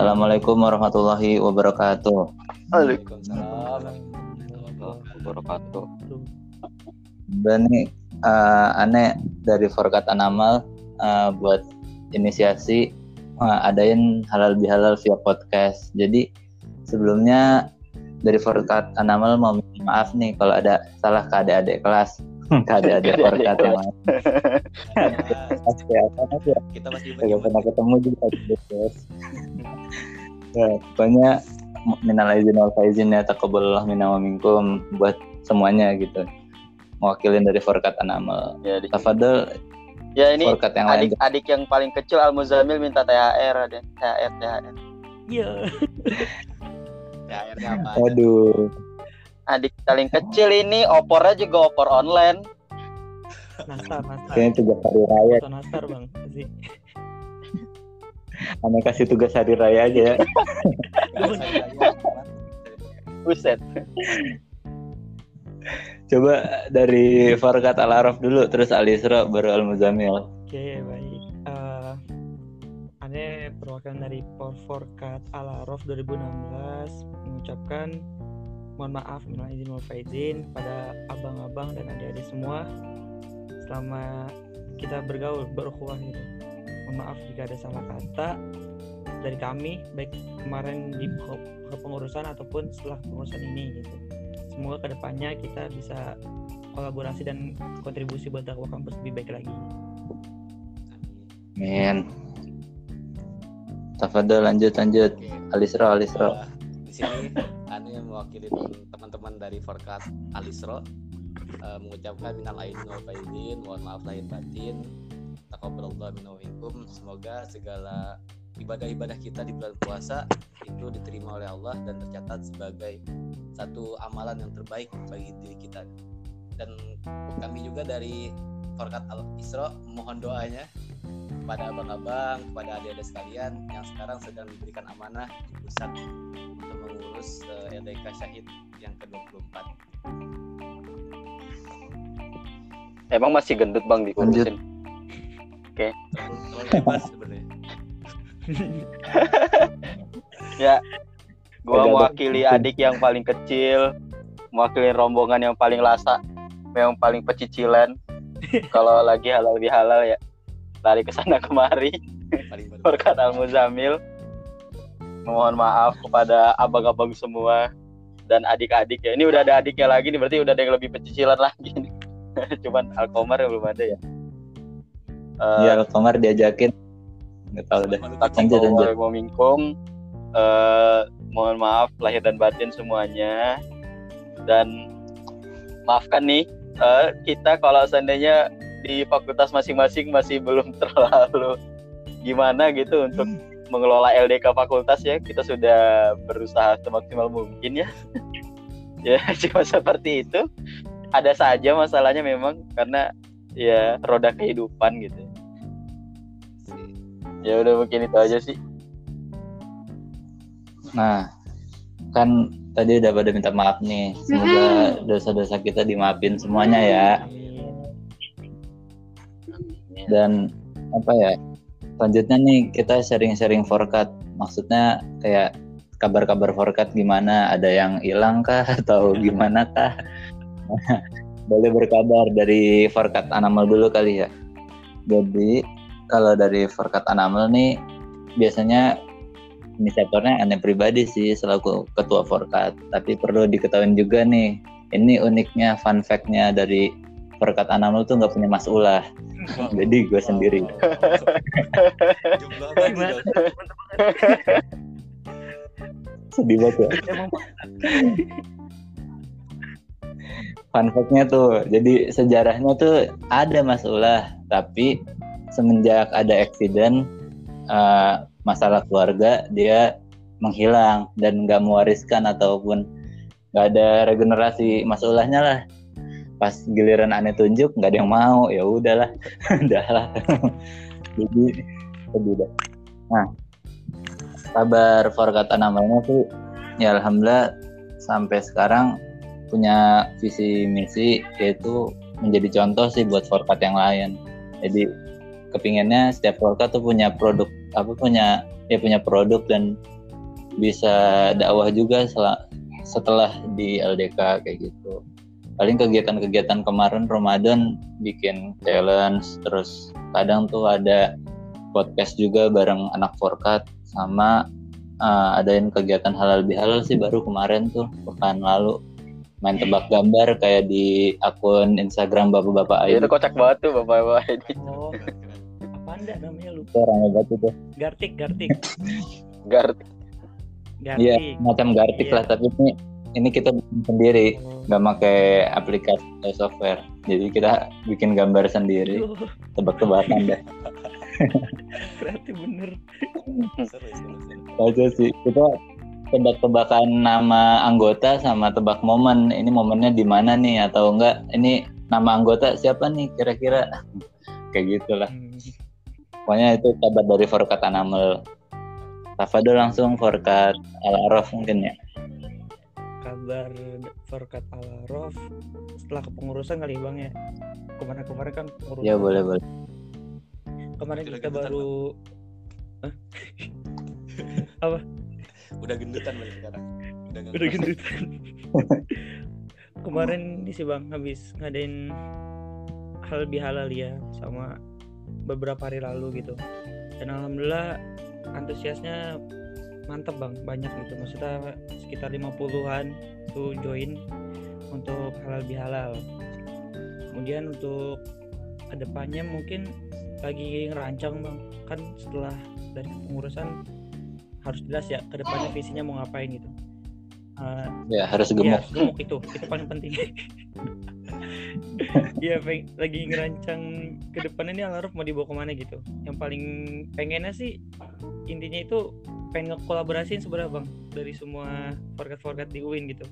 Assalamualaikum warahmatullahi wabarakatuh. Waalaikumsalam warahmatullahi wabarakatuh. Dan nih uh, aneh dari Forkat Anamal uh, buat inisiasi uh, adain halal bihalal via podcast. Jadi sebelumnya dari Forkat Anamal mau minta maaf nih kalau ada salah ke adik-adik kelas. ke adik-adik Forkat yang lain. Kita masih Gak pernah ketemu juga. Ya, pokoknya minal aizin wal faizin ya taqabbalallah minna wa minkum buat semuanya gitu. Mewakilin dari Forkat Anamal. Ya, di- Tafadol Ya ini Forkat yang lain. adik-adik yang paling kecil Al Muzamil minta THR ada THR THR. Iya. THR-nya apa? Waduh. Adik paling kecil ini opornya juga opor online. Nastar, nastar. Kayaknya tugas hari raya. Nastar bang. Aneh kasih tugas hari raya aja ya. Buset. Coba dari Farkat Al Araf dulu, terus Al Isra baru Al Muzamil. Oke baik. Eh Ane perwakilan dari Forkat Al-Araf 2016 mengucapkan mohon maaf minal izin wal faizin pada abang-abang dan adik-adik semua selama kita bergaul berukhuwah gitu. Mohon maaf jika ada salah kata dari kami baik kemarin di ke- kepengurusan ataupun setelah pengurusan ini gitu. Semoga ke depannya kita bisa kolaborasi dan kontribusi buat dakwah kampus lebih baik lagi. Min. Tafadol lanjut lanjut. Al Isra Al Isra. Uh, di sini Ane mewakili teman-teman dari Forkat Alisro uh, mengucapkan minal aidin wal faizin, mohon maaf lahir batin. Taqabbalallahu minna wa minkum. Semoga segala ibadah-ibadah kita di bulan puasa itu diterima oleh Allah dan tercatat sebagai satu amalan yang terbaik bagi diri kita. Dan kami juga dari Forkat Al Isro mohon doanya kepada abang-abang, kepada adik-adik sekalian yang sekarang sedang diberikan amanah di pusat untuk mengurus eh, LDK Syahid yang ke-24. Emang masih gendut bang diurusin. Terlalu lebar sebenarnya. Gua mewakili adik yang paling kecil, mewakili rombongan yang paling lasa, yang paling pecicilan. Kalau lagi halal bihalal ya lari ke sana kemari. Forkat Al Muzamil. Mohon maaf kepada abang-abang semua dan adik-adik ya. Ini udah ada adiknya lagi nih, berarti udah ada yang lebih pecicilan lagi nih. Cuman Alkomar yang belum ada ya. Eh, Iya, Al Komar diajakin. Nggak tahu deh. Lanjut, lanjut. Assalamualaikum minkum. Eh, mohon maaf lahir dan batin semuanya. Dan maafkan nih eh, kita kalau seandainya di fakultas masing-masing masih belum terlalu gimana gitu untuk mengelola LDK fakultas ya. Kita sudah berusaha semaksimal mungkin ya. ya cuma seperti itu. Ada saja masalahnya memang karena ya roda kehidupan gitu. Ya udah mungkin itu aja sih. Nah, kan tadi udah pada minta maaf nih. Semoga dosa-dosa kita dimaafin semuanya ya. Dan apa ya? Selanjutnya nih kita sharing-sharing forecast. Maksudnya kayak kabar-kabar forecast gimana? Ada yang hilang kah atau gimana kah? Boleh berkabar dari forecast Anamal dulu kali ya. Jadi kalau dari forecast Anamal nih biasanya inisiatornya aneh pribadi sih selaku ketua forecast. Tapi perlu diketahui juga nih, ini uniknya fun fact-nya dari forecast Anamal tuh nggak punya mas ulah. Jadi gue sendiri. Dong. Sedih banget ya. Fun fact-nya tuh, jadi sejarahnya tuh ada Mas Ulah, tapi semenjak ada accident eh, masalah keluarga dia menghilang dan nggak mewariskan ataupun nggak ada regenerasi Mas Ulahnya lah. Pas giliran aneh tunjuk nggak ada yang mau, ya udahlah, udahlah. jadi sedih dah. Nah, kabar Forkata namanya tuh ya alhamdulillah sampai sekarang punya visi misi yaitu menjadi contoh sih buat Forkat yang lain. Jadi kepinginnya setiap Forkat tuh punya produk apa punya dia punya produk dan bisa dakwah juga setelah, setelah di LDK kayak gitu. Paling kegiatan-kegiatan kemarin Ramadan bikin challenge terus kadang tuh ada podcast juga bareng anak forkat sama uh, adain kegiatan halal bihalal sih baru kemarin tuh pekan lalu. Main tebak gambar kayak di akun Instagram bapak-bapak Itu kocak banget tuh bapak-bapak ini. Oh, apa anda namanya lu? Orang hebat itu. Gartik, Gartik. Gar Gartik. Iya, macam Gartik Iya. lah tapi ini ini kita bikin sendiri, Oh. nggak pakai aplikasi atau software. Jadi kita bikin gambar sendiri, tebak-tebakan deh. kreatif bener. Aja sih. Kita tebak-tebakan nama anggota sama tebak momen. Ini momennya di mana nih atau enggak? Ini nama anggota siapa nih kira-kira? Kayak gitulah. Pokoknya itu kabar dari Forkat Anamel. Tafadol langsung Forkat Al-Araf mungkin ya. Kabar Forkat Alarof setelah kepengurusan kali bang ya. Kemarin-kemarin kan pengurusan. Ya boleh boleh. Kemarin Udah kita gendutan, baru udah gendutan balik sekarang udah udah gendutan. Kemarin ini sih bang habis ngadain hal bihalal ya sama beberapa hari lalu gitu. Dan alhamdulillah antusiasnya mantep bang. Banyak gitu. Maksudnya sekitar 50-an tuh join untuk halal bihalal. Kemudian untuk ke depannya mungkin lagi ngerancang bang. Kan setelah dari pengurusan harus jelas ya ke depannya visinya mau ngapain gitu Eh, Ya harus Iya, gemuk. gemuk itu, itu paling penting. Iya, lagi ngerancang ke depannya ini Alaruf mau dibawa ke mana gitu. Yang paling pengennya sih intinya itu pengen ngekolaborasiin sebenarnya bang dari semua forkat-forkat di UIN gitu.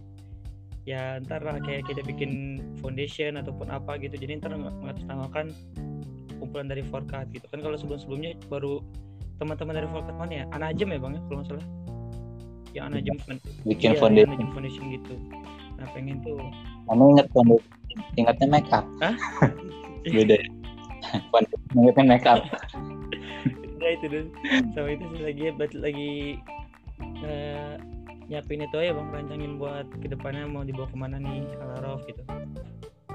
Ya ntar lah kayak kita bikin foundation ataupun apa gitu. Jadi ntar mengatasnamakan kumpulan dari forkat gitu kan kalau sebelum-sebelumnya baru teman-teman dari forkat mana ya? Anajem ya bang ya kalau nggak salah. Yang Anajem Bikin Iya, foundation. Foundation gitu. Nah pengen tuh Kamu inget foundation? Ingatnya make up. Hah? Beda. ya? Foundation ingatnya make up. Nah itu deh sama itu lagi buat lagi eh, nyiapin itu aja bang rancangin buat ke depannya mau dibawa ke mana nih Alarof gitu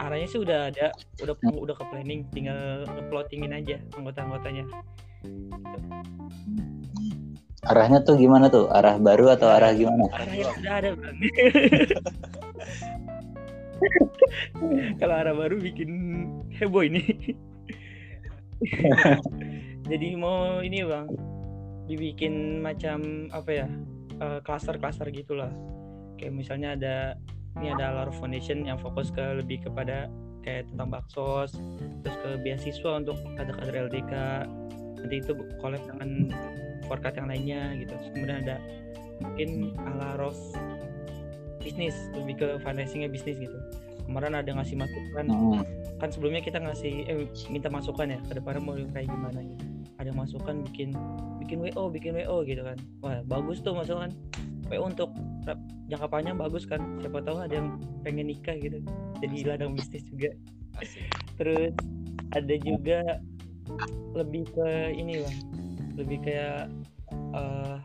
arahnya sih udah ada udah udah ke planning tinggal ngeplottingin aja anggota-anggotanya Arahnya tuh gimana tuh? Arah baru atau arah gimana? arahnya sudah ada bang. Kalau arah baru bikin heboh ini. Jadi mau ini bang dibikin macam apa ya? Eh, klaster-klaster gitulah. Kayak misalnya ada ini ada Alar Foundation yang fokus ke lebih kepada kayak tentang baksos terus ke beasiswa untuk kader-kader LDK nanti itu collab dengan forkat yang lainnya gitu. Terus kemudian ada mungkin Alarof bisnis lebih ke financingnya bisnis gitu. Kemarin ada ngasih masukan. Hmm. kan sebelumnya kita ngasih eh minta masukan ya ke depannya mau kayak gimana gitu. Ada masukan bikin bikin WO bikin WO gitu kan. Wah bagus tuh masukan WO untuk jangka panjang bagus kan. Siapa tahu ada yang pengen nikah gitu. Jadi ladang bisnis juga. Asik. terus ada juga lebih ke ini bang lebih kayak eh,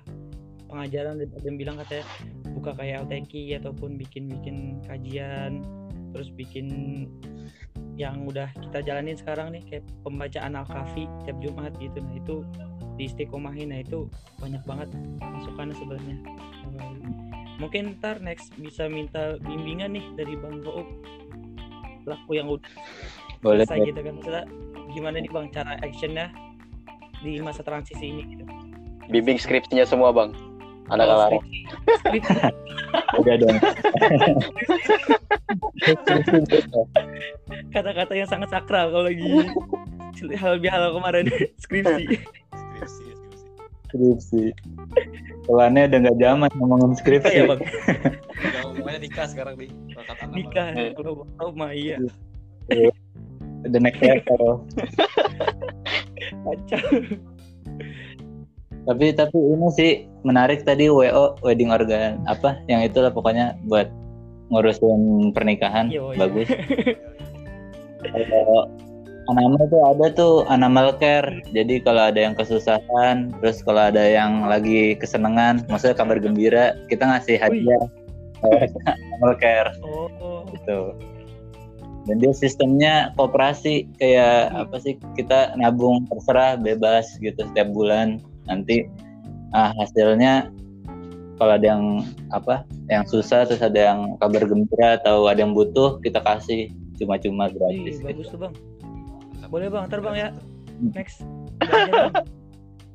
pengajaran ada yang bilang katanya buka kayak LTQ ataupun bikin-bikin kajian terus bikin yang udah kita jalanin sekarang nih kayak pembacaan al-kafi tiap Jumat gitu. Nah itu di istiqomahin nah itu banyak banget masukannya sebenarnya. Mungkin ntar next bisa minta bimbingan nih dari Bang Roop pelaku yang udah Boleh. selesai gitu kan maksudnya gimana nih bang cara actionnya di masa transisi ini gitu. bimbing skripsinya semua bang. Anak Kalau alarm. skripsi- skripsi- Udah dong. kata-kata yang sangat sakral kalau lagi hal bihalal kemarin. Skripsi. Skripsi skripsi. Udah nggak zaman ngomongin skripsi. ya bang. Udah ngomongnya nikah sekarang nih nikah. kalau tahu mah iya Udah next level. tapi tapi ini sih menarik tadi WO wedding organ apa yang itulah pokoknya buat ngurusin pernikahan Yo, iya. bagus kalau Animal tuh ada tuh animal care. Jadi kalau ada yang kesusahan, terus kalau ada yang lagi kesenangan, maksudnya kabar gembira, kita ngasih hadiah. animal care Oh, gitu. Dan dia sistemnya kooperasi kayak apa sih kita nabung terserah bebas gitu setiap bulan. Nanti ah, hasilnya kalau ada yang apa yang susah terus ada yang kabar gembira atau ada yang butuh kita kasih cuma-cuma gratis bagus gitu. tuh bang. Boleh bang, ntar bang ya. Hmm. Next.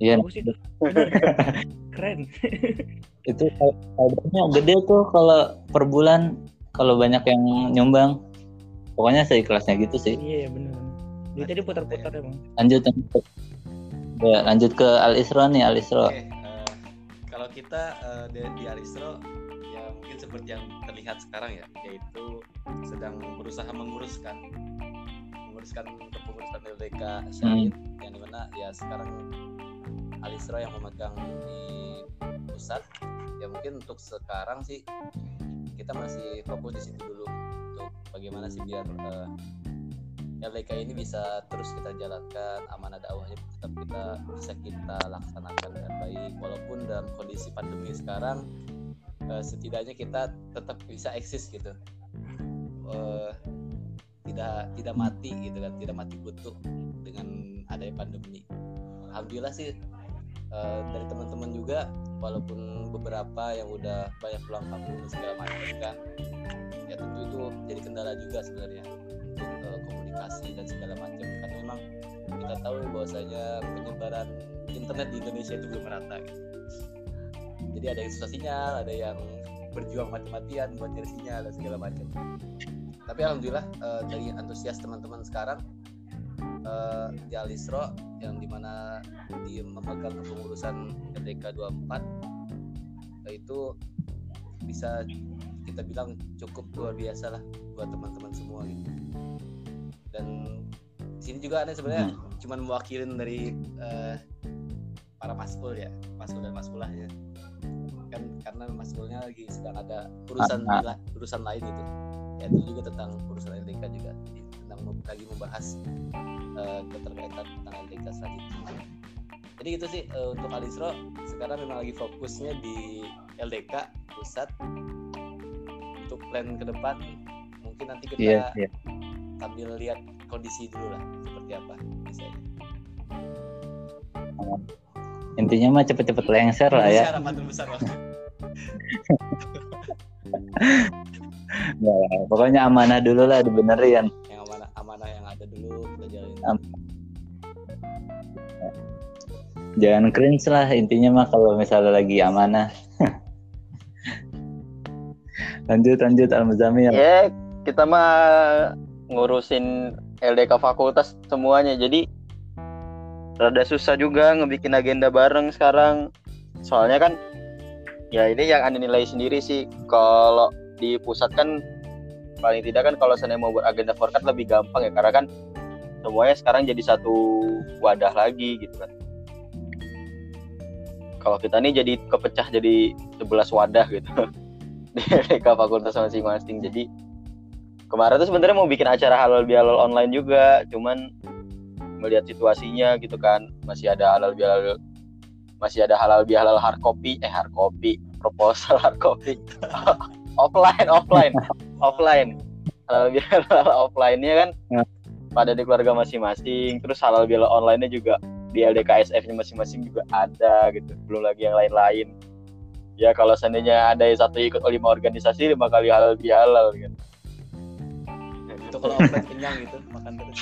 Iya, Bagus itu. Bener. Keren. itu kabarnya gede tuh kalau per bulan kalau banyak yang nyumbang. Pokoknya seikhlasnya gitu sih. Iya, bener. Duitnya diputar-putar ya bang. Lanjut lanjut. Ya, lanjut ke Al Isra nih, Al Isra. Oke, eh, kalau kita eh, di, di Aristro ya mungkin seperti yang terlihat sekarang ya, yaitu sedang berusaha menguruskan menguruskan kepengurusan LDK Syahid yang di mana ya sekarang Alisro yang memegang di pusat ya mungkin untuk sekarang sih kita masih fokus di situ dulu untuk bagaimana sih biar eh, LDK ini bisa terus kita jalankan amanah dakwahnya tetap kita bisa kita laksanakan dengan baik. Walaupun dalam kondisi pandemi sekarang eh, setidaknya kita tetap bisa eksis gitu. Eh, tidak tidak mati gitu kan tidak mati kutu dengan adanya pandemi. Alhamdulillah sih eh, dari teman-teman juga walaupun beberapa yang udah banyak pulang kampung segala macam kan ya tentu itu jadi kendala juga sebenarnya untuk eh, komunikasi dan segala macam karena memang kita tahu ya bahwasanya penyebaran internet di Indonesia itu belum merata gitu. jadi ada yang susah sinyal ada yang berjuang mati-matian buat nyari sinyal dan segala macam tapi alhamdulillah eh, dari antusias teman-teman sekarang eh, di Alisro yang di mana di memegang kepengurusan LDK 24 eh, itu bisa kita bilang cukup luar biasa lah buat teman-teman semua gitu. Dan di sini juga ada sebenarnya cuman mewakilin dari eh, para maskul ya maskul dan maskulah ya. Kan karena maskulnya lagi sedang ada urusan Ah, ah. urusan lain gitu ya itu juga tentang urusan LDK juga Jadi, tentang lagi membahas eh, keterkaitan tentang LDK selanjutnya. Jadi gitu sih eh, untuk Alisro sekarang memang lagi fokusnya di LDK pusat plan ke depan mungkin nanti kita Iya, iya. sambil lihat kondisi dulu lah seperti apa misalnya Intinya mah cepet-cepet lengser lah ya. harapan terbesar Bang. Ya, pokoknya amanah dulu lah dibenerin. yang amanah amanah yang ada dulu kita jalanin Am- Jangan cringe lah intinya mah kalau misalnya lagi amanah. Lanjut lanjut Al Muzamil. ya kita mah ngurusin LDK fakultas semuanya. Jadi rada susah juga ngebikin agenda bareng sekarang. Soalnya kan ya ini yang anda nilai sendiri sih. Kalau di pusat kan paling tidak kan kalau saya mau buat agenda forecast lebih gampang ya. Karena kan semuanya sekarang jadi satu wadah lagi gitu kan. Kalau kita nih jadi kepecah jadi 11 wadah gitu LDK fakultas masing-masing. Jadi kemarin tuh sebenarnya mau bikin acara halal bihalal online juga. Cuman melihat situasinya gitu kan. Masih ada halal bihalal masih ada halal bihalal hard copy. Eh hard copy. Proposal hard copy. Offline offline. Offline. Halal bihalal offline-nya kan Ya. pada di keluarga masing-masing. Terus halal bihalal online-nya juga di LDKSF-nya masing-masing juga ada gitu. Belum lagi yang lain-lain ya kalau seandainya ada yang satu ikut lima organisasi lima kali halal bihalal gitu itu kalau offline kenyang gitu makan terus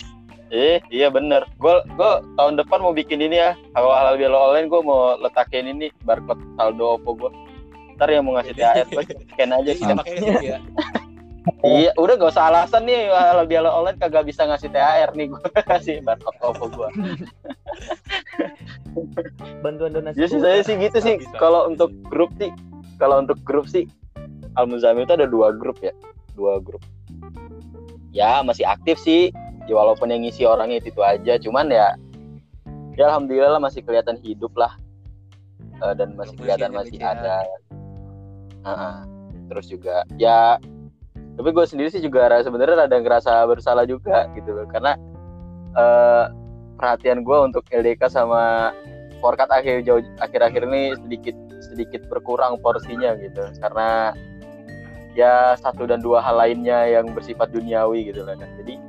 Eh, iya bener. Gue gue tahun depan mau bikin ini ya. Kalau halal bihalal online gue mau letakin ini barcode saldo Oppo gue. Ntar yang mau ngasih THR gue scan aja jadi sih. kita pakai ya Iya, udah gak usah alasan nih halal bihalal online kagak bisa ngasih THR nih gue kasih barcode Oppo gue. Bantuan donasi. Ya sih saya sih gitu sih. Kalau untuk grup sih, kalau untuk grup sih Al Muzamil itu ada dua grup ya, dua grup. Ya masih aktif sih, ya walaupun yang ngisi orangnya itu, itu aja, cuman ya, ya alhamdulillah lah masih kelihatan hidup lah, Eh, dan masih kelihatan masih ada. Ah, terus juga ya, tapi gue sendiri sih juga sebenarnya ada ngerasa bersalah juga gitu loh, karena eh, perhatian gue untuk LDK sama Forkat akhir jauh akhir-akhir ini sedikit sedikit berkurang porsinya gitu. Karena ya satu dan dua hal lainnya yang bersifat duniawi gitu lah kan jadi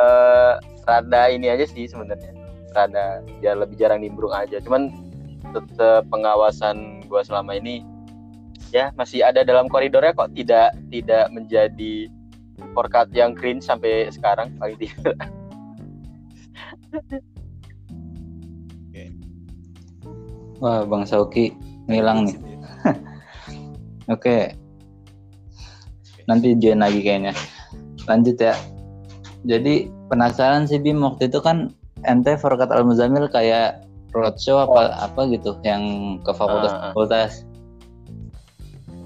eh rada ini aja sih sebenarnya. Rada ya lebih jarang nimbrung aja. Cuman tetap pengawasan gue selama ini ya masih ada dalam koridornya kok tidak tidak menjadi forkat yang cringe sampai sekarang paling tidak Wah, Bang Sauki ngilang nih. Oke. Nanti join lagi kayaknya. Lanjut ya. Jadi penasaran sih Bim waktu itu kan ente Forkat Al Muzamil kayak roadshow apa apa gitu yang ke fakultas Ah, ah. fakultas.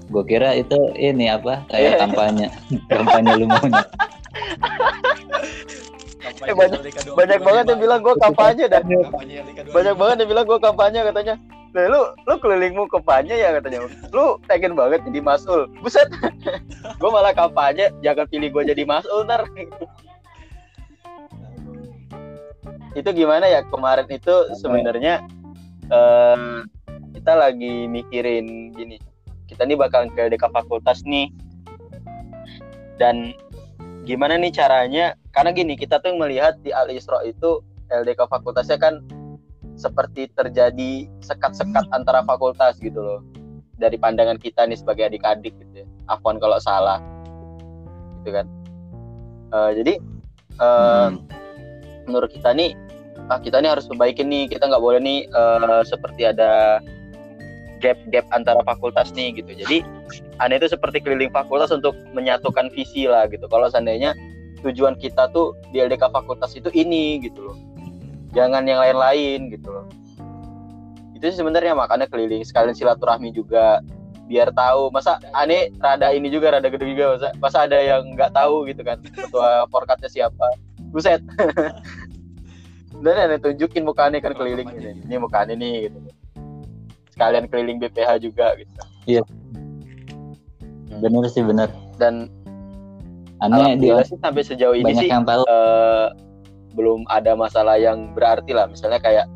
Gue kira itu ini apa kayak kampanye kampanye lu maunya. Eh, banyak- LDK 25. banyak banget yang bilang gue kampanye 25. banyak banget yang bilang gue kampanye katanya. Lah, lu lu kelilingmu kampanye ya katanya. Lu pengen banget jadi masul. Buset. Gue malah kampanye jangan pilih gue jadi masul ntar. Itu gimana ya? Kemarin itu sebenarnya eh, kita lagi mikirin gini kita nih bakal ke DK fakultas nih. Dan gimana nih caranya? Karena gini kita tuh melihat di Al Isra itu LDK fakultasnya kan seperti terjadi sekat-sekat antara fakultas gitu loh. Dari pandangan kita nih sebagai adik-adik gitu ya. Afwan kalau salah. Gitu kan. Eh, jadi eh, Hmm. menurut kita nih ah kita nih harus perbaikin nih. Kita nggak boleh nih eh, seperti ada gap-gap antara fakultas nih gitu. Jadi aneh itu seperti keliling fakultas untuk menyatukan visi lah gitu. Kalau seandainya tujuan kita tuh di LDK fakultas itu ini gitu loh. Jangan yang lain-lain gitu loh. Itu sih sebenarnya makanya keliling sekalian silaturahmi juga biar tahu. Masa aneh rada ini juga rada gede juga masa, masa ada yang nggak tahu gitu kan? Ketua forkatnya siapa? Buset. Dan aneh tunjukin muka aneh kan keliling ini ini muka aneh nih gitu sekalian keliling BPH juga gitu Bener sih bener. dan Aneh dia sih sampai sejauh ini sih yang tahu. eh, belum ada masalah yang berarti lah misalnya kayak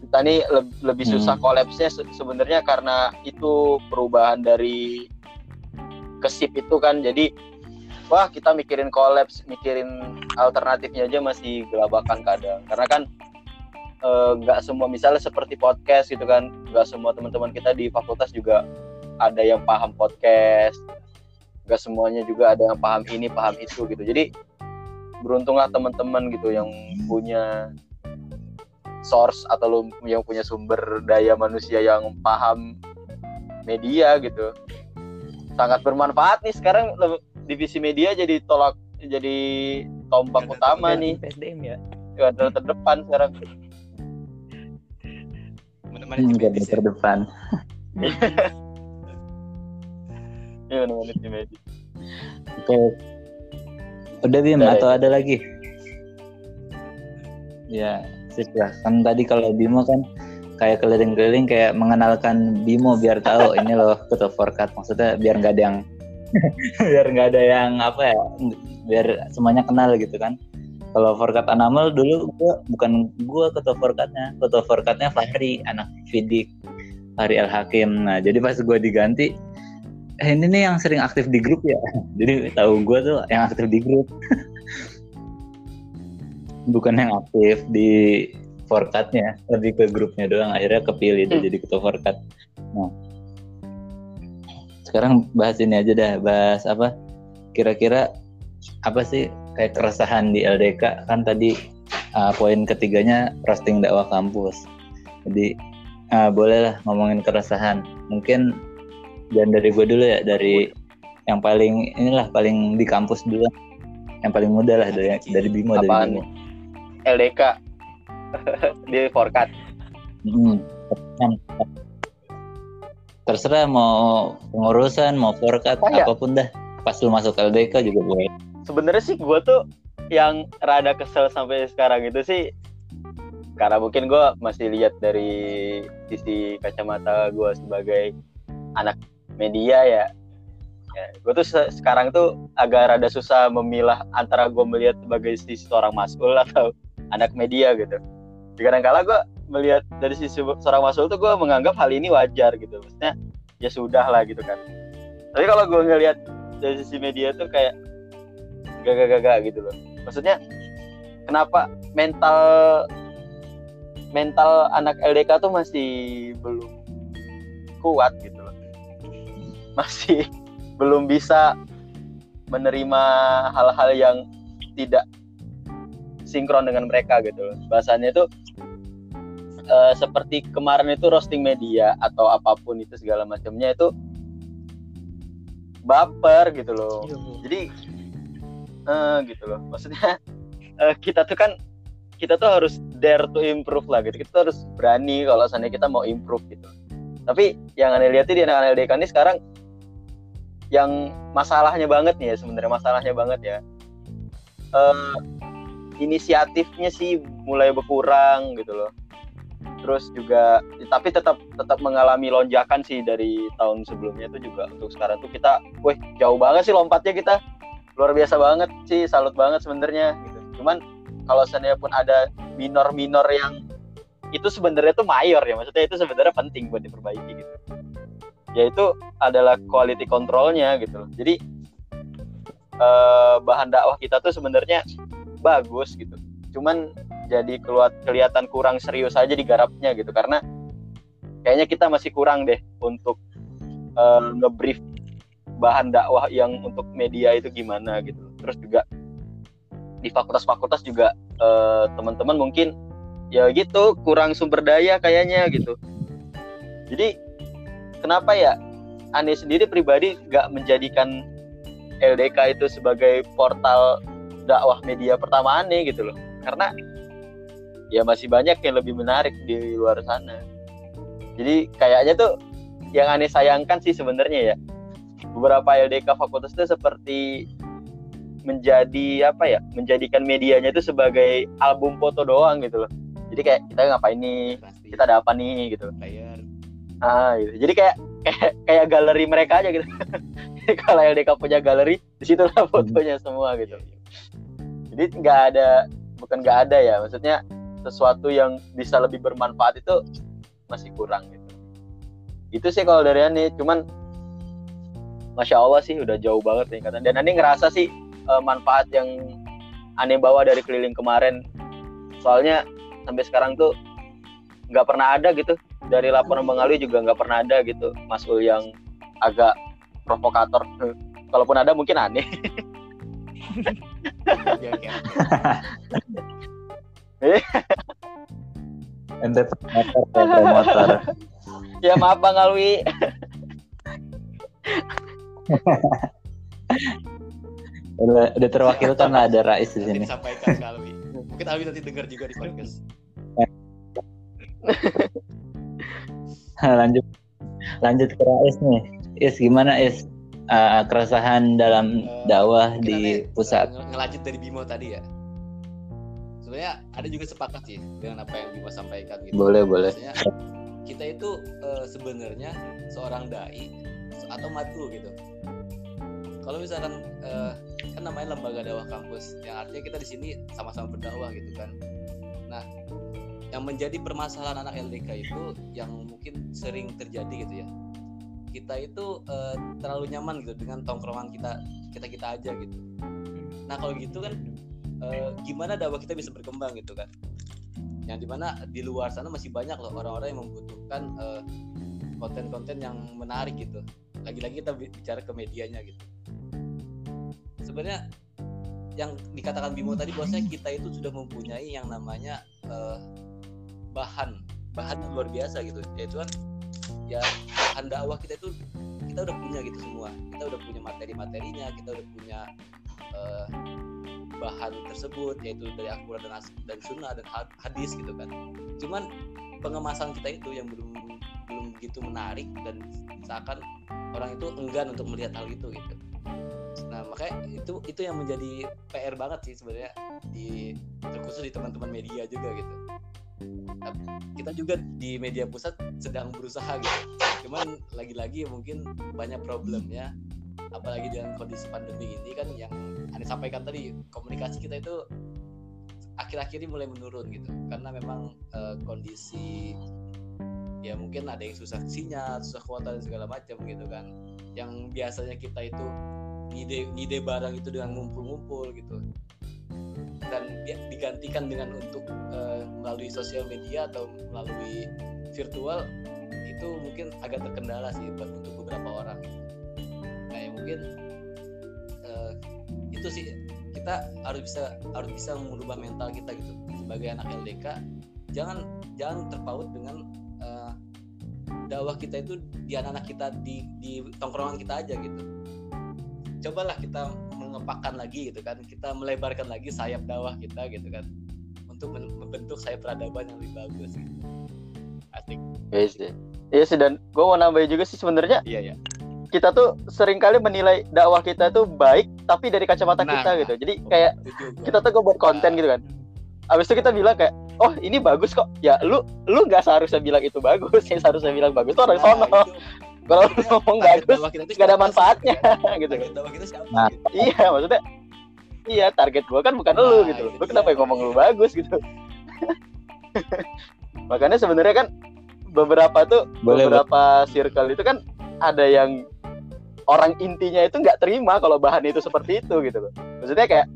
kita nih leb- lebih Hmm. susah kolapsnya se- sebenarnya karena itu perubahan dari kesip itu kan jadi wah kita mikirin kolaps mikirin alternatifnya aja masih gelabakan kadang karena kan eh, nggak semua misalnya seperti podcast gitu kan nggak semua teman-teman kita di fakultas juga ada yang paham podcast nggak semuanya juga ada yang paham ini paham itu gitu. Jadi beruntunglah teman-teman gitu yang punya source atau yang punya sumber daya manusia yang paham media gitu. Sangat bermanfaat nih sekarang divisi media jadi tolak jadi tombak utama nih. PSDM ya? Garda terdepan sekarang Menemani Hmm, jadi ya. terdepan. ya tim medis Oke. Udah Bim Udah, atau ya. ada lagi? Ya, sip lah. Kan tadi kalau Bimo kan kayak keliling-keliling kayak mengenalkan Bimo biar tahu ini loh ketua forkat. Maksudnya biar nggak ada yang biar nggak ada yang apa ya, biar semuanya kenal gitu kan. Kalau forkat Anamal dulu gua bukan gua ketua forkatnya, ketua forkatnya Fahri, anak Fidik, Fahri Al Hakim. Nah, jadi pas gua diganti eh, ini nih yang sering aktif di grup ya. Jadi tahu gue tuh yang aktif di grup. Bukan yang aktif di forkatnya, lebih ke grupnya doang. Akhirnya kepilih Hmm. jadi ketua forkat. Nah, sekarang bahas ini aja dah, bahas apa? Kira-kira apa sih kayak keresahan di LDK kan tadi uh, poin ketiganya roasting dakwah kampus. Jadi uh, bolehlah ngomongin keresahan. Mungkin dan dari gue dulu ya dari yang paling inilah paling di kampus dulu. Yang paling muda lah dari dari Bimo dari Apaan? Bimo. LDK di forkat. Hmm, terserah mau pengurusan mau forkat Oh, ya? apa pun dah. Pas lu masuk LDK juga boleh sebenarnya sih gue tuh yang rada kesel sampai sekarang itu sih karena mungkin gue masih lihat dari sisi kacamata gue sebagai anak media ya. Ya, gue tuh se- sekarang tuh agak rada susah memilah antara gue melihat sebagai sisi seorang masul atau anak media gitu. Kadang kala gue melihat dari sisi seorang masul tuh gue menganggap hal ini wajar gitu. Maksudnya ya sudah lah gitu kan. Tapi kalau gue ngelihat dari sisi media tuh kayak gak-gak-gak gitu loh. Maksudnya kenapa mental mental anak LDK tuh masih belum kuat gitu loh. Masih belum bisa menerima hal-hal yang tidak sinkron dengan mereka gitu loh. Bahasanya itu eh, seperti kemarin itu roasting media atau apa pun itu segala macamnya itu baper gitu loh. Iya, jadi eh, gitu loh. Maksudnya eh, kita tuh kan kita tuh harus dare to improve lah gitu. Kita tuh harus berani kalau seandainya kita mau improve gitu. Tapi yang aneh lihat di anak-anak LDK ini sekarang yang masalahnya banget nih ya sebenarnya masalahnya banget ya. Eh, inisiatifnya sih mulai berkurang gitu loh. Terus juga tapi tetap tetap mengalami lonjakan sih dari tahun sebelumnya itu juga. Untuk sekarang tuh kita wih jauh banget sih lompatnya kita luar biasa banget sih salut banget sebenarnya gitu. Cuman kalau seandainya pun ada minor-minor yang itu sebenarnya tuh mayor ya maksudnya itu sebenarnya penting buat diperbaiki gitu. Yaitu adalah quality controlnya gitu. Loh jadi eh, bahan dakwah kita tuh sebenarnya bagus gitu. Cuman jadi keluar kelihatan kurang serius aja digarapnya gitu. Karena kayaknya kita masih kurang deh untuk eh, ngebrief bahan dakwah yang untuk media itu gimana gitu. Terus juga di fakultas-fakultas juga eh, teman-teman mungkin ya gitu kurang sumber daya kayaknya gitu. Jadi kenapa ya Ane sendiri pribadi nggak menjadikan LDK itu sebagai portal dakwah media pertama Ane gitu loh? Karena ya masih banyak yang lebih menarik di luar sana. Jadi kayaknya tuh yang Ane sayangkan sih sebenarnya ya beberapa LDK fakultas itu seperti menjadi apa ya menjadikan medianya itu sebagai album foto doang gitu loh. Jadi kayak kita ngapain nih? Pasti. Kita ada apa nih? gitu. Player. Ah gitu. Jadi kayak kayak kayak galeri mereka aja gitu. Jadi kalau LDK punya galeri di situlah fotonya semua gitu. Iya, iya. jadi nggak ada bukan nggak ada ya. Maksudnya sesuatu yang bisa lebih bermanfaat itu masih kurang gitu. Itu sih kalau dari Ani. Cuman masya Allah sih udah jauh banget tingkatan dan Ani ngerasa sih eh, manfaat yang Ani bawa dari keliling kemarin. Soalnya sampai sekarang tuh nggak pernah ada gitu. Dari laporan Bang Ali juga nggak pernah ada gitu. Masul yang agak provokator. Kalaupun ada mungkin aneh. Biar kayak ente promotor ya, promotor. Ya maaf Bang Alwi udah, udah terwakilkan lah ada Rais di sini. disampaikan ke Alwi. Mungkin Alwi nanti dengar juga di podcast. Lanjut. Lanjut ke Rais nih. Is gimana Is? Eh, keresahan dalam Eh, dakwah di pusat eh, nge- ngelanjut dari Bimo tadi ya? Sebenarnya ada juga sepakat sih dengan apa yang Bimo sampaikan gitu. Boleh boleh. Maksudnya, kita itu eh, sebenarnya seorang dai atau matu gitu. Kalau misalkan eh, kan namanya lembaga dakwah kampus yang artinya kita di sini sama-sama berdakwah gitu kan. Nah yang menjadi permasalahan anak LDK itu yang mungkin sering terjadi gitu ya. Kita itu eh, terlalu nyaman gitu dengan tongkrongan kita kita kita aja gitu. Nah kalau gitu kan eh, gimana dakwah kita bisa berkembang gitu kan? Yang di mana di luar sana masih banyak loh orang-orang yang membutuhkan konten-konten yang menarik gitu lagi-lagi kita bi- bicara ke medianya gitu. Sebenarnya yang dikatakan Bimo tadi bahwasanya kita itu sudah mempunyai yang namanya eh, bahan bahan yang luar biasa gitu. Yaitu kan ya bahan dakwah kita itu kita udah punya gitu semua. Kita udah punya materi-materinya kita udah punya eh, bahan tersebut yaitu dari Al-Quran dan, Sunnah dan had- hadis gitu kan. Cuman pengemasan kita itu yang belum belum begitu menarik dan seakan orang itu enggan untuk melihat hal itu gitu. Nah makanya itu itu yang menjadi PR banget sih sebenarnya di terkhusus di teman-teman media juga gitu. Kita juga di media pusat sedang berusaha gitu. Cuman lagi-lagi mungkin banyak problemnya apalagi dengan kondisi pandemi ini kan yang anda sampaikan tadi komunikasi kita itu akhir-akhir ini mulai menurun gitu. Karena memang uh, kondisi ya mungkin ada yang susah sinyal, susah kuota dan segala macam gitu kan. Yang biasanya kita itu ngide ngide barang itu dengan ngumpul-ngumpul gitu. Dan digantikan dengan untuk uh, melalui sosial media atau melalui virtual itu mungkin agak terkendala sih untuk beberapa orang. Nah, ya mungkin uh, itu sih kita harus bisa harus bisa merubah mental kita gitu sebagai anak LDK jangan jangan terpaut dengan dakwah kita itu di anak-anak kita di di tongkrongan kita aja gitu. Cobalah kita mengepakkan lagi gitu kan kita melebarkan lagi sayap dakwah kita gitu kan untuk membentuk sayap peradaban yang lebih bagus gitu. Asik. Iya sih. Iya sih dan gue mau nambahin juga sih sebenarnya iya iya. kita tuh sering kali menilai dakwah kita tuh baik tapi dari kacamata nah, kita gitu. Jadi kayak kita tuh gue buat konten gitu kan. Abis itu kita bilang kayak oh ini bagus kok. Ya lu lu nggak seharusnya bilang itu bagus. Yang seharusnya bilang bagus tuh orang nah, sono. kalau lu ngomong bagus nggak ada manfaatnya gitu. nah iya maksudnya iya target gua kan bukan nah, lu gitu lu kenapa yang ngomong lu bagus gitu? Makanya sebenarnya kan beberapa tuh Boleh, beberapa circle itu kan ada yang orang intinya itu nggak terima kalau bahan itu seperti itu gitu loh. Maksudnya kayak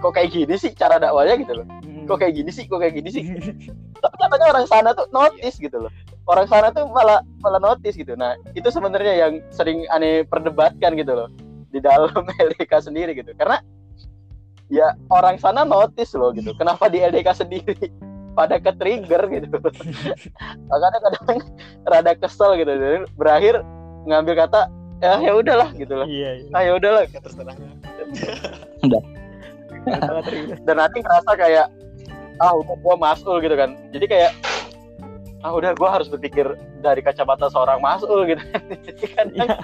kok kayak gini sih cara dakwanya gitu loh? Hmm. kok kayak gini sih? Kok kayak gini sih? Tapi katanya orang sana tuh notice gitu loh. Orang sana tuh malah malah notice gitu. Nah itu sebenarnya yang sering aneh perdebatkan gitu loh. Di dalam LDK sendiri gitu. Karena ya orang sana notice loh gitu. Kenapa di LDK sendiri pada ke trigger gitu makanya kadang rada kesel gitu. Berakhir ngambil kata ya ya udahlah gitu lah iya, iya. ah ya udahlah terserah udah dan nanti ngerasa kayak ah udah gua masul gitu kan. Jadi kayak ah udah gua harus berpikir dari kacamata seorang masul gitu. Jadi kan iya.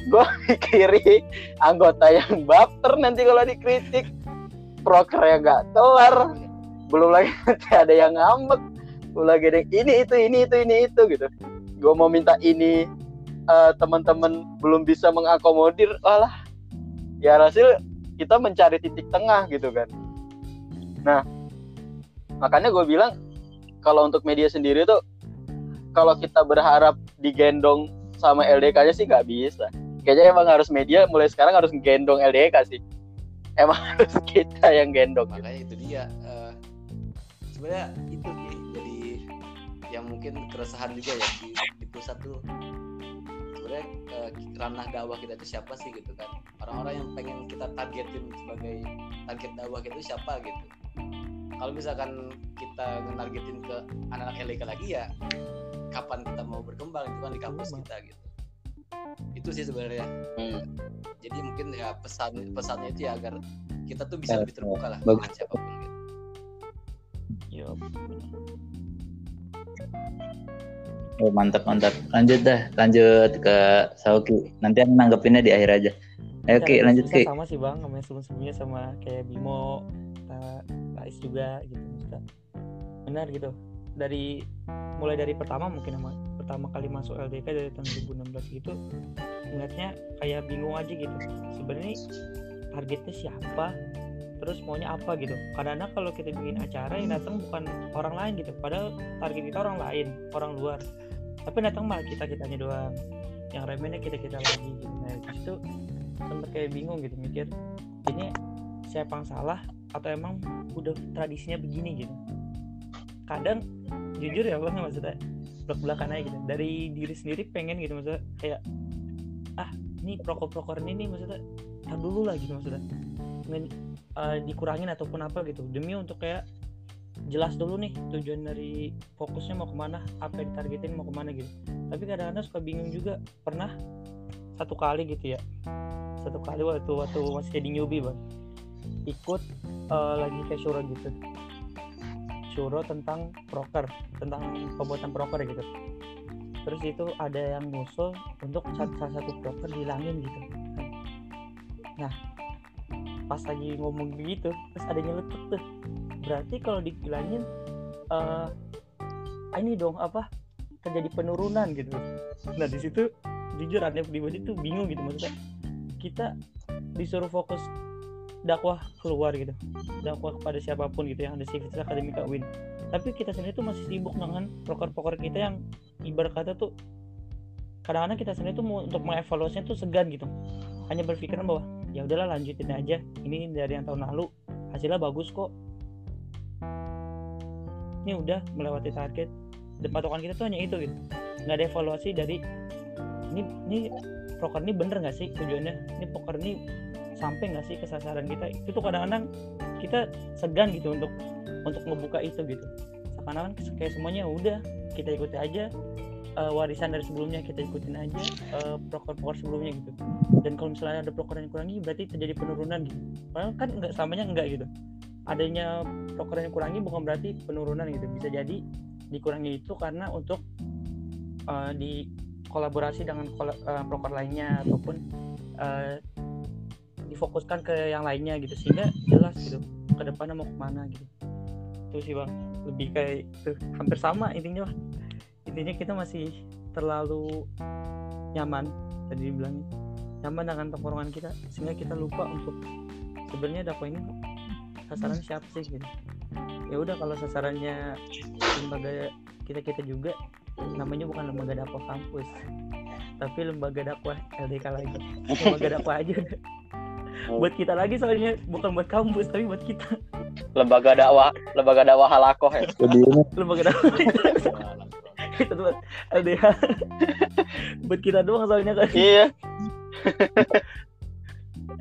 gue kiri anggota yang baper nanti kalau dikritik. Proker yang nggak kelar. Belum lagi nanti ada yang ngambek. Belum lagi ada yang ini itu ini itu ini itu gitu. Gue mau minta ini uh, teman-teman belum bisa mengakomodir. Lah ya hasil kita mencari titik tengah gitu kan. Nah makanya gue bilang kalau untuk media sendiri tuh kalau kita berharap digendong sama LDK-nya sih nggak bisa. Kayaknya emang harus media mulai sekarang harus gendong LDK sih. Emang harus kita yang gendong. Makanya itu dia uh, sebenarnya itu sih jadi yang mungkin keresahan juga ya di, di pusat tuh sebenarnya uh, ranah dakwah kita itu siapa sih gitu kan orang-orang yang pengen kita targetin sebagai target dakwah kita itu siapa gitu kalau misalkan kita targetin ke anak-anak lagi ya kapan kita mau berkembang itu kan di kampus kita gitu itu sih sebenarnya hmm. jadi mungkin ya pesan pesannya itu ya agar kita tuh bisa lebih terbuka lah dengan siapa pun gitu. Yep. Oh, mantap mantap. Lanjut dah, lanjut ke Sauki. Nanti aku nanggepinnya di akhir aja. Ayo Ki, lanjut Ki. Sama sih Bang, sama sebelum-sebelumnya sama kayak Bimo, Rais juga gitu Maksudnya. Benar gitu. Dari mulai dari pertama mungkin sama pertama kali masuk LDK dari tahun 2016 gitu ngeliatnya kayak bingung aja gitu sebenarnya targetnya siapa terus maunya apa gitu kadang-kadang kalau kita bikin acara yang datang bukan orang lain gitu padahal target kita orang lain orang luar tapi datang malah kita kitanya doang. Yang remennya kita kita lagi gitu. Nah itu situ sempet kayak bingung gitu mikir ini siapa yang salah atau emang udah tradisinya begini gitu? Kadang jujur ya bang maksudnya belak belakan aja gitu. Dari diri sendiri pengen gitu maksudnya kayak ah ini prokor prokor ini nih maksudnya tar dulu lah gitu maksudnya. Uh, dikurangin ataupun apa gitu. Demi untuk kayak jelas dulu nih tujuan dari fokusnya mau ke mana apa yang ditargetin mau ke mana gitu. Tapi kadang-kadang suka bingung juga pernah satu kali gitu ya satu kali waktu waktu masih jadi newbie bang ikut uh, lagi kayak syuro gitu. Syuro tentang broker tentang pembuatan broker gitu. Terus itu ada yang ngusul untuk salah satu broker dihilangin gitu. Nah pas lagi ngomong gitu terus ada nyeletuk tuh berarti kalau dibilangin uh, ini dong apa terjadi penurunan gitu. Nah di situ jujur aneh pribadi tuh bingung gitu maksudnya. Kita disuruh fokus dakwah keluar gitu. Dakwah kepada siapa pun gitu yang ada civitas akademika win. Tapi kita sendiri tuh masih sibuk dengan proker-proker kita yang ibarat kata tuh kadang-kadang kita sendiri tuh untuk mengevaluasinya tuh segan gitu. Hanya berpikiran bahwa ya udahlah lanjutin aja. Ini dari yang tahun lalu hasilnya bagus kok ini udah melewati target. Dan patokan kita tuh hanya itu gitu. Nggak ada evaluasi dari ini ini proker ini bener nggak sih tujuannya? Ini proker ini sampai nggak sih ke sasaran kita? Itu tuh kadang-kadang kita segan gitu untuk untuk ngebuka itu gitu. Seakan-akan kayak semuanya udah kita ikuti aja. Uh, warisan dari sebelumnya kita ikutin aja. Uh, proker-proker sebelumnya gitu. Dan kalau misalnya ada proker yang kurangi berarti terjadi penurunan gitu. Padahal kan nggak samanya enggak gitu adanya proker yang kurangi bukan berarti penurunan gitu. Bisa jadi dikurangi itu karena untuk uh, di kolaborasi dengan kol uh, proker lainnya ataupun uh, difokuskan ke yang lainnya gitu. Sehingga jelas gitu ke depannya mau ke mana gitu. Itu sih bang. Lebih kayak tuh hampir sama intinya lah intinya kita masih terlalu nyaman tadi dibilangin nyaman dengan tongkrongan kita sehingga kita lupa untuk sebenarnya dakwah ini sasaran siapa sih gitu. Ya udah kalau sasarannya lembaga kita kita juga namanya bukan lembaga dakwah kampus tapi lembaga dakwah LDK lagi. Lembaga dakwah aja. Buat kita lagi soalnya bukan buat kampus tapi buat kita. Lembaga dakwah lembaga dakwah halakoh ya. Lembaga dakwah. Itu buat LDH buat kita doang soalnya kan. Iya.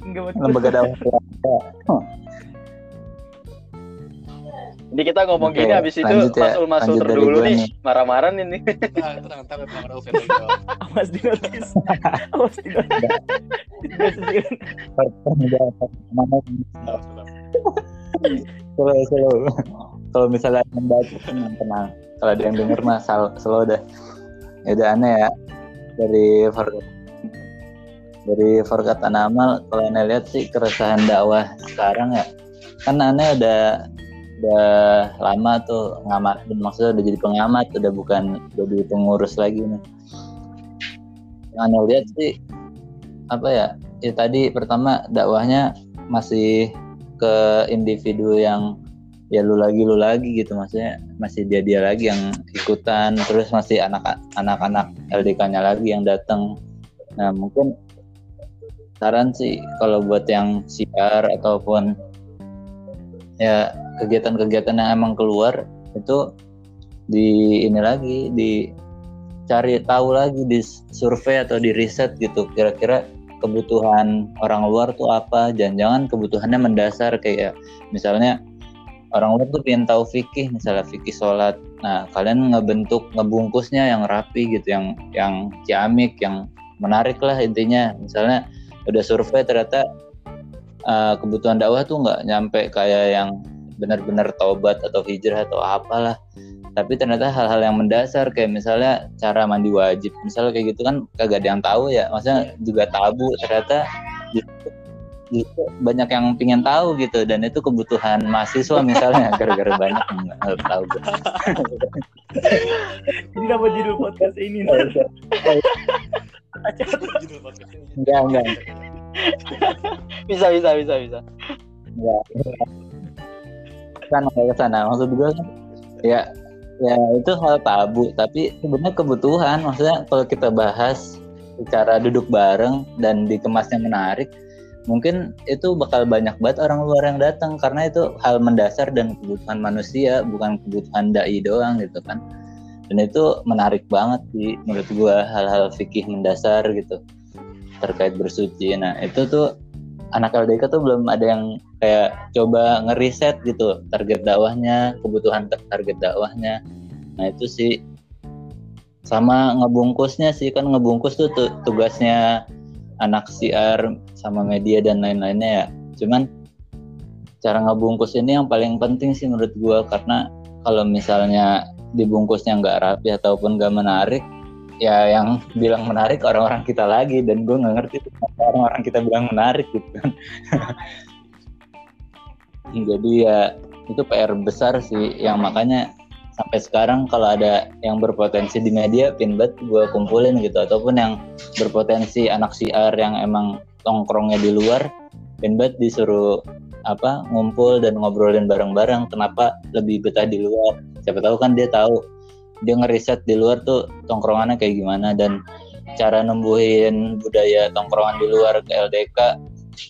Enggak buat lembaga dakwah Ini kita ngomong Oke, gini habis itu ya. Mas Ulma Suter dulu nih, marah-marah ini. Tenang, tenang, tenang, Awas di notis. Awas di notis. Slow, slow. Kalau misalnya yang baca tenang, tenang. Kalau ada yang denger mah slow dah. Ya udah aneh ya. Dari Forkat dari Forkat Anamal kalau anda lihat sih keresahan dakwah sekarang ya kan aneh ada udah lama tuh ngamat maksudnya udah jadi pengamat udah bukan jadi pengurus lagi nih. Yang anda lihat sih apa ya ya tadi pertama dakwahnya masih ke individu yang ya lu lagi lu lagi gitu maksudnya masih dia dia lagi yang ikutan terus masih anak anak-anak LDK-nya lagi yang datang. Nah mungkin saran sih kalau buat yang siar ataupun ya kegiatan-kegiatan yang emang keluar itu di ini lagi di cari tahu lagi di survei atau di riset gitu. Kira-kira kebutuhan orang luar tuh apa? Jangan-jangan kebutuhannya mendasar kayak misalnya orang luar tuh pengen tahu fikih misalnya fikih sholat. Nah kalian ngebentuk ngebungkusnya yang rapi gitu yang yang ciamik yang menarik lah intinya. Misalnya udah survei ternyata uh, kebutuhan dakwah tuh nggak nyampe kayak yang benar-benar taubat atau hijrah atau apalah. Tapi ternyata hal-hal yang mendasar kayak misalnya cara mandi wajib misalnya kayak gitu kan kagak ada yang tahu ya. Maksudnya juga tabu ternyata. Justru, justru banyak yang pingin tahu gitu dan itu kebutuhan mahasiswa misalnya gara-gara banyak yang nggak tahu. Ini apa judul podcast ini enggak enggak bisa bisa bisa bisa. Enggak sana ke sana maksud gue kan ya ya itu hal tabu. Tapi sebenarnya kebutuhan. Maksudnya kalau kita bahas secara duduk bareng dan dikemasnya menarik mungkin itu bakal banyak banget orang luar yang datang. Karena itu hal mendasar dan kebutuhan manusia bukan kebutuhan dai doang gitu kan. Dan itu menarik banget sih menurut gue hal-hal fikih mendasar gitu terkait bersuci. Nah itu tuh anak LDK tuh belum ada yang kayak coba ngeriset gitu target dakwahnya, kebutuhan target dakwahnya. Nah itu sih sama ngebungkusnya sih kan ngebungkus tuh tugasnya anak siar sama media dan lain-lainnya ya. Cuman cara ngebungkus ini yang paling penting sih menurut gua karena kalau misalnya dibungkusnya nggak rapi ataupun nggak menarik ya yang bilang menarik orang-orang kita lagi dan gue nggak ngerti orang-orang kita bilang menarik gitu kan. Jadi ya itu PR besar sih yang makanya sampai sekarang kalau ada yang berpotensi di media pinbet gue kumpulin gitu. Ataupun yang berpotensi anak siar yang emang tongkrongnya di luar Benbat disuruh apa ngumpul dan ngobrolin bareng-bareng kenapa lebih betah di luar? Siapa tahu kan dia tahu dia ngeriset di luar tuh tongkrongannya kayak gimana dan cara nembuhin budaya tongkrongan di luar ke LDK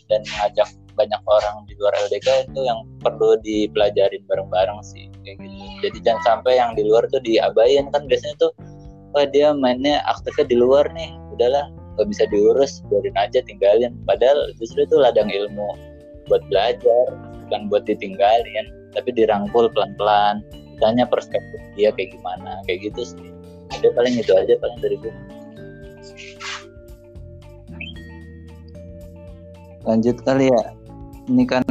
dan ngajak banyak orang di luar LDK itu yang perlu dipelajarin bareng-bareng sih kayak gitu. Jadi jangan sampai yang di luar tuh diabain. Kan biasanya tuh wah dia mainnya aktifnya di luar nih udahlah nggak bisa diurus biarin aja tinggalin. Padahal justru itu ladang ilmu buat belajar bukan buat ditinggalin tapi dirangkul pelan-pelan tanya perspektif dia kayak gimana kayak gitu sih ada paling itu aja paling dari gue lanjut kali ya ini kan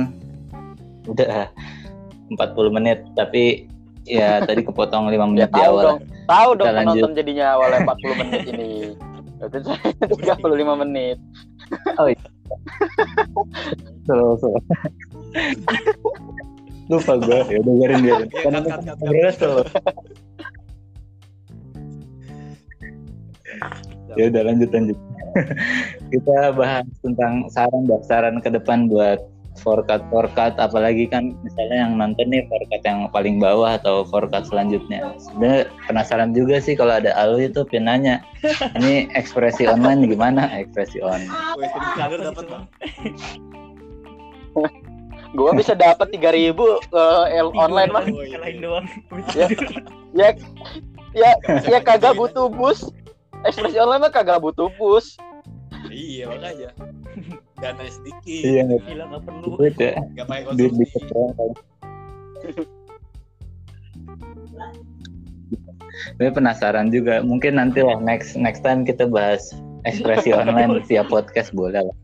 udah 40 menit tapi ya tadi kepotong 5 menit Ya, di tahu awal dong. Tahu dong Kita lanjut. penonton jadinya awalnya 40 menit ini. Itu 35 menit. Slow, slow. Lupa gue ya udah biarin cut, cut, cut. ngobrolnya slow. ya udah lanjut lanjut. Kita bahas tentang saran saran ke depan buat forecast forecast apalagi kan misalnya yang nonton nih forecast yang paling bawah atau forecast selanjutnya. Sebenarnya penasaran juga sih kalau ada Alwi itu pinanya. Ini ekspresi online gimana? Ekspresi online dapat bang. Gua bisa dapat 3000 ke L online mah. Iya. lain doang Ya. Ya ya ya kagak butuh bus. Ekspresi online mah kagak butuh bus. Iya makanya. Dana sedikit. Iya, nggak- gila nggak perlu duit ya Gak pakai duit konsumsi. dikit doang kali. Gue penasaran juga. Mungkin nanti lah next next time kita bahas ekspresi online via podcast boleh lah.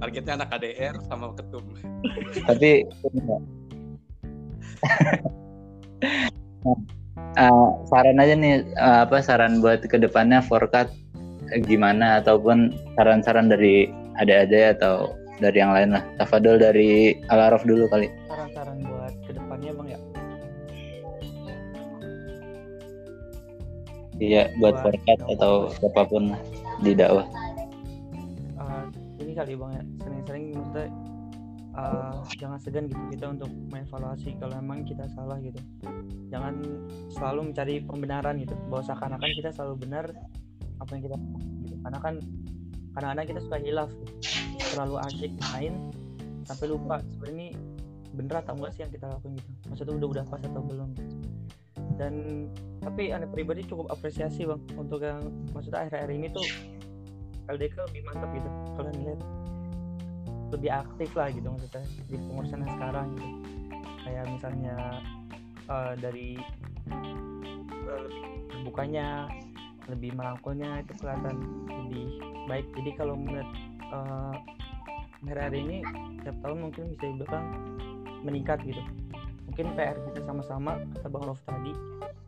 Targetnya anak KDR sama ketum. Tapi Eh, saran aja nih eh, apa saran buat ke depannya forecast eh, gimana ataupun saran-saran dari ada-ada atau dari yang lain lah. Tafadol dari Alarof dulu kali. saran-saran buat ke depannya bang ya Iya buat Buat forecast atau siapa pun lah di dakwah. Kali bang ya. Sering-sering maksudnya eh, jangan segan gitu kita untuk mengevaluasi kalau memang kita salah gitu. Jangan selalu mencari pembenaran gitu bahwa seakan-akan kita selalu benar apa yang kita gitu. Karena kan kadang-kadang kita suka hilaf terlalu asyik main sampai lupa sebenarnya ini bener atau enggak sih yang kita lakukan gitu. Maksudnya udah udah pas atau belum gitu. dan tapi aneh pribadi cukup apresiasi bang untuk yang maksudnya akhir-akhir ini tuh LDK lebih mantap gitu. Kalian lihat lebih aktif lah gitu maksudnya di pengurusan yang sekarang gitu. Kayak misalnya eh, dari eh, lebih terbukanya lebih merangkulnya itu kelihatan lebih baik. Jadi kalau melihat eh, akhir-akhir ini tiap tahun mungkin bisa dibilang meningkat gitu mungkin PR kita sama-sama kata Bang Rof tadi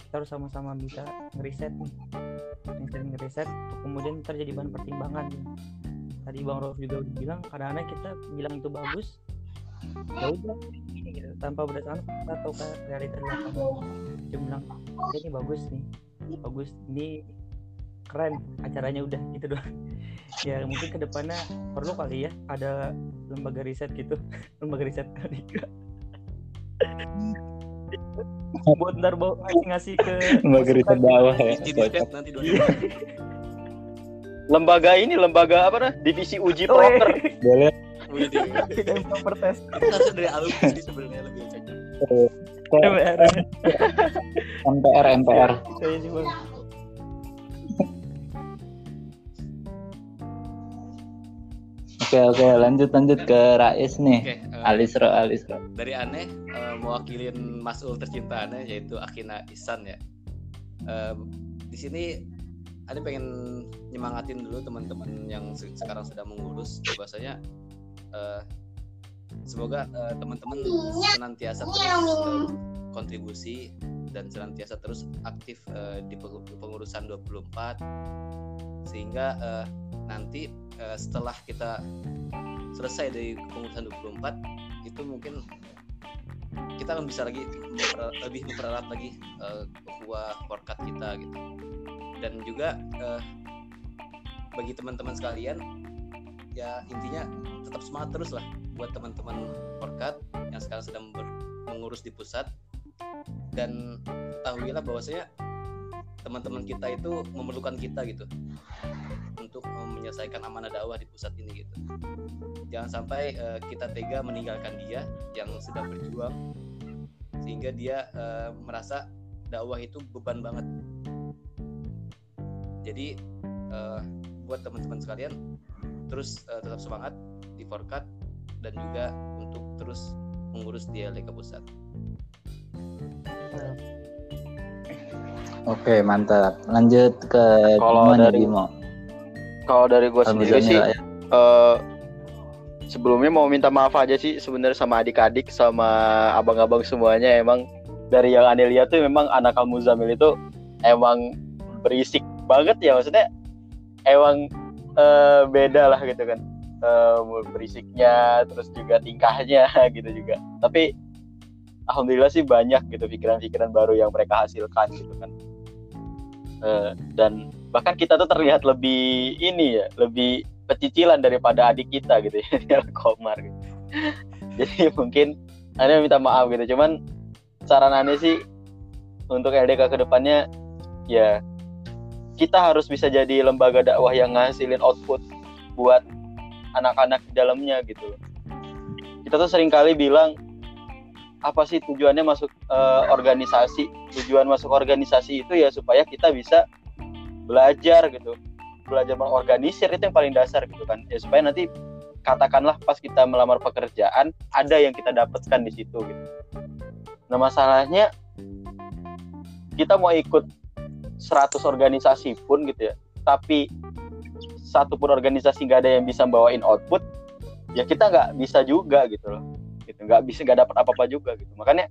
kita harus sama-sama bisa ngeriset nih. Ngeriset untuk kemudian terjadi bahan pertimbangan. Tadi Bang Rof juga udah bilang kadang-kadang kita bilang itu bagus ya udah gitu. Tanpa berdasarkan fakta atau ke realita di dia bilang "Ya, ini bagus nih bagus ini keren acaranya udah gitu doang. Ya mungkin ke depannya perlu kali ya ada lembaga riset gitu lembaga riset buat ntar bawa ngasih ngasih ke Lembaga riset dakwah ya. Nanti dua Lembaga ini lembaga apa dah? Divisi uji iya. Boleh. Proper test Harusnya dari alumni sih sebenarnya lebih cocok. MPR MPR Oke oke lanjut lanjut ke Rais nih. Oke, Alisro Alisro. dari aneh eh, mewakilin Masul tercinta aneh yaitu Akina Isan ya. Eh, di sini aneh pengen nyemangatin dulu teman-teman yang se- sekarang sedang mengurus bahwasanya eh, semoga eh, teman-teman senantiasa terus eh, kontribusi dan senantiasa terus aktif eh, di peng- pengurusan 24 sehingga eh, nanti eh, setelah kita selesai dari pengurusan 24 itu mungkin kita akan bisa lagi lebih mempererat lagi uh, ukhuwah forkat kita gitu. Dan juga eh, bagi teman-teman sekalian ya intinya tetap semangat terus lah buat teman-teman Porkat yang sekarang sedang mengurus di pusat. Dan ketahuilah bahwasanya teman-teman kita itu memerlukan kita gitu untuk eh, menyelesaikan amanah dakwah di pusat ini gitu jangan sampai eh, kita tega meninggalkan dia yang sedang berjuang sehingga dia eh, merasa dakwah itu beban banget jadi eh, buat teman-teman sekalian terus eh, tetap semangat di Forkat dan juga untuk terus mengurus di LDK Pusat. Oke, mantap. Lanjut ke Kalau dari- Bimo. Kalau dari gue sendiri sih, ya. eh, sebelumnya mau minta maaf aja sih sebenarnya sama adik-adik sama abang-abang semuanya. Emang dari yang aneh lihat tuh memang anak Al Muzamil itu emang berisik banget ya maksudnya emang eh, beda lah gitu kan. Eh, berisiknya terus juga tingkahnya gitu juga. Tapi alhamdulillah sih banyak gitu pikiran-pikiran baru yang mereka hasilkan gitu kan. Eh, dan bahkan kita tuh terlihat lebih ini ya lebih pecicilan daripada adik kita gitu ya Komar gitu. jadi mungkin Ane minta maaf gitu cuman saran Ane sih untuk LDK ke depannya ya kita harus bisa jadi lembaga dakwah yang ngasilin output buat anak-anak di dalamnya gitu kita tuh sering kali bilang apa sih tujuannya masuk eh, organisasi tujuan masuk organisasi itu ya supaya kita bisa belajar gitu. Belajar mengorganisir itu yang paling dasar gitu kan. Ya supaya nanti katakanlah pas kita melamar pekerjaan ada yang kita dapatkan di situ gitu. Nah masalahnya kita mau ikut 100 organisasi pun gitu ya tapi satu pun organisasi nggak ada yang bisa bawain output ya kita nggak bisa juga gitu loh. Gitu nggak bisa nggak dapat apa-apa juga gitu. Makanya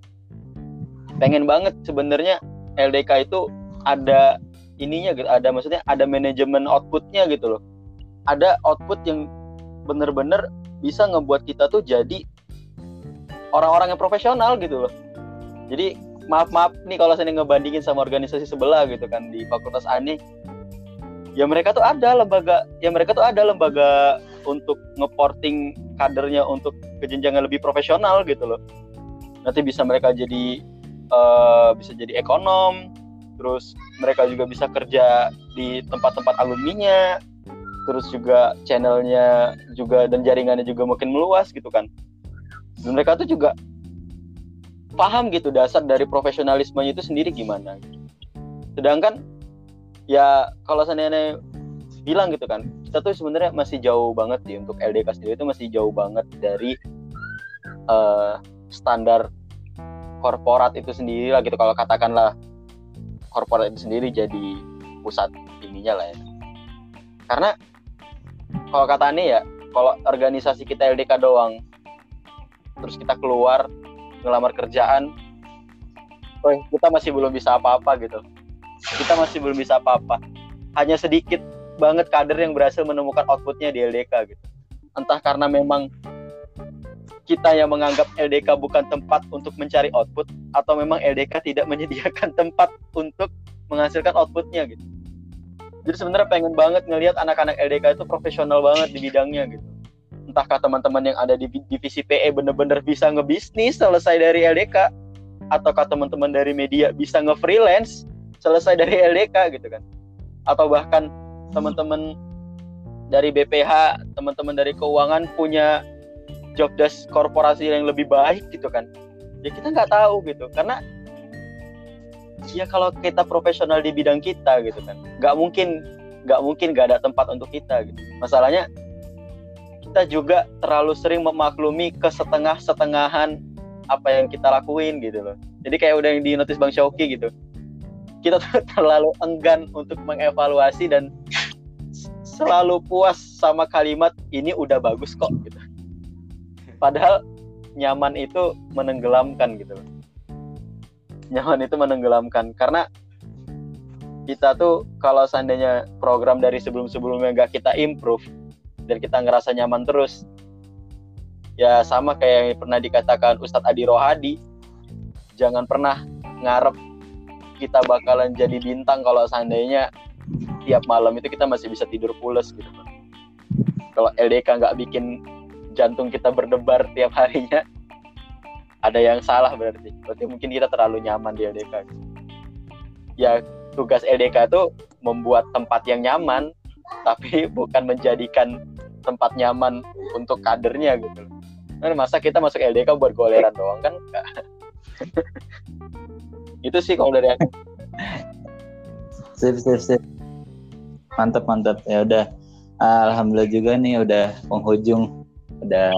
pengen banget sebenarnya LDK itu ada ininya gitu ada maksudnya ada manajemen outputnya gitu loh. Ada output yang bener-bener bisa ngebuat kita tuh jadi orang-orang yang profesional gitu loh. Jadi maaf maaf nih kalau saya ngebandingin sama organisasi sebelah gitu kan di Fakultas Ani ya mereka tuh ada lembaga ya mereka tuh ada lembaga untuk ngeporting kadernya untuk ke lebih profesional gitu loh. Nanti bisa mereka jadi eh, bisa jadi ekonom terus mereka juga bisa kerja di tempat-tempat alumninya. Terus juga channelnya juga dan jaringannya juga makin meluas gitu kan. Dan mereka tuh juga paham gitu dasar dari profesionalismenya itu sendiri gimana sedangkan ya kalau seandainya bilang gitu kan kita tuh sebenarnya masih jauh banget sih untuk LDK sendiri itu masih jauh banget dari eh, standar korporat itu sendiri lah gitu. Kalau katakanlah korporat itu sendiri jadi pusat ininya lah ya. Karena kalau kata Ani ya kalau organisasi kita LDK doang terus kita keluar ngelamar kerjaan oh kita masih belum bisa apa-apa gitu. Kita masih belum bisa apa-apa. Hanya sedikit banget kader yang berhasil menemukan outputnya di LDK gitu. Entah karena memang kita yang menganggap LDK bukan tempat untuk mencari output atau memang LDK tidak menyediakan tempat untuk menghasilkan outputnya gitu. Jadi sebenarnya pengen banget ngelihat anak-anak LDK itu profesional banget di bidangnya gitu. Entahkah teman-teman yang ada di divisi PE bener-bener bisa ngebisnis selesai dari LDK ataukah teman-teman dari media bisa nge-freelance selesai dari LDK gitu kan. Atau bahkan teman-teman dari BPH teman-teman dari keuangan punya job desk korporasi yang lebih baik gitu kan. Ya kita nggak tahu gitu karena ya kalau kita profesional di bidang kita gitu kan nggak mungkin nggak mungkin nggak ada tempat untuk kita gitu. Masalahnya kita juga terlalu sering memaklumi kesetengah-setengahan apa yang kita lakuin gitu loh. Jadi kayak udah yang di notis bang Shoki gitu. Kita terlalu enggan untuk mengevaluasi dan selalu puas sama kalimat ini udah bagus kok gitu padahal nyaman itu menenggelamkan gitu. Loh nyaman itu menenggelamkan. Karena kita tuh kalau seandainya program dari sebelum-sebelumnya nggak kita improve dan kita ngerasa nyaman terus. Ya sama kayak yang pernah dikatakan Ustadz Adi Rohadi jangan pernah ngarep kita bakalan jadi bintang kalau seandainya tiap malam itu kita masih bisa tidur pules gitu kalau LDK nggak bikin jantung kita berdebar tiap harinya. Ada yang salah berarti. Berarti mungkin kita terlalu nyaman di LDK ya tugas LDK itu membuat tempat yang nyaman tapi bukan menjadikan tempat nyaman untuk kadernya gitu. Kan masa kita masuk LDK buat goleran doang kan? Itu sih kalau dari aku. Sip sip sip. Mantap mantap ya udah. Alhamdulillah juga nih udah penghujung udah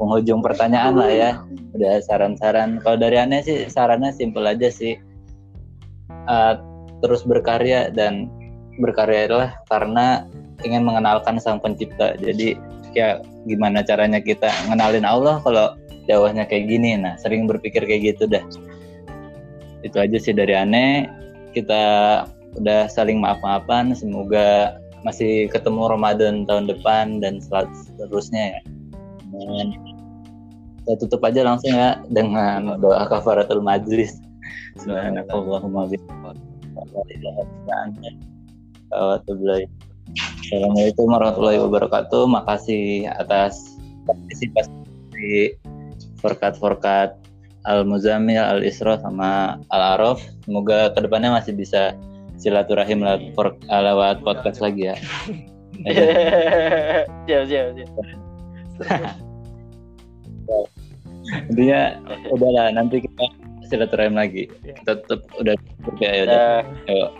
penghujung pertanyaan lah ya. Udah saran-saran. Kalau dari aneh sih sarannya simpel aja sih. Uh, terus berkarya dan berkarya adalah karena ingin mengenalkan sang pencipta. Jadi ya gimana caranya kita ngenalin Allah kalau jawabnya kayak gini? Nah sering berpikir kayak gitu dah. Itu aja sih dari aneh. Kita udah saling maaf-maafan. Semoga masih ketemu Ramadan tahun depan dan seterusnya ya dan saya tutup aja langsung ya dengan doa kafaratul majlis Subhanakallahumma Assalamualaikum warahmatullahi wabarakatuh. Makasih atas partisipasi di Forkat Forkat Al Muzamil, Al Isra sama Al Araf. Semoga ke depannya masih bisa silaturahim lewat, lewat podcast lagi ya. siap, siap, siap. Intinya udahlah nanti kita silaturahim lagi. Kita tetap udah ya udah. Yuk.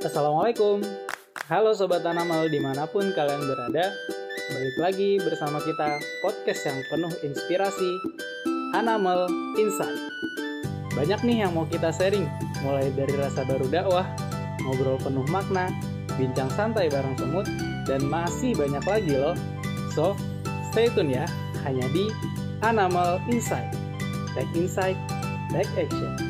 Assalamualaikum Halo Sobat Tanamal di mana pun kalian berada Balik lagi bersama kita podcast yang penuh inspirasi Animal Insight Banyak nih yang mau kita sharing Mulai dari rasa baru dakwah Ngobrol penuh makna Bincang santai bareng semut Dan masih banyak lagi loh. So, stay tune ya Hanya di Animal Insight. Take Insight, Take Action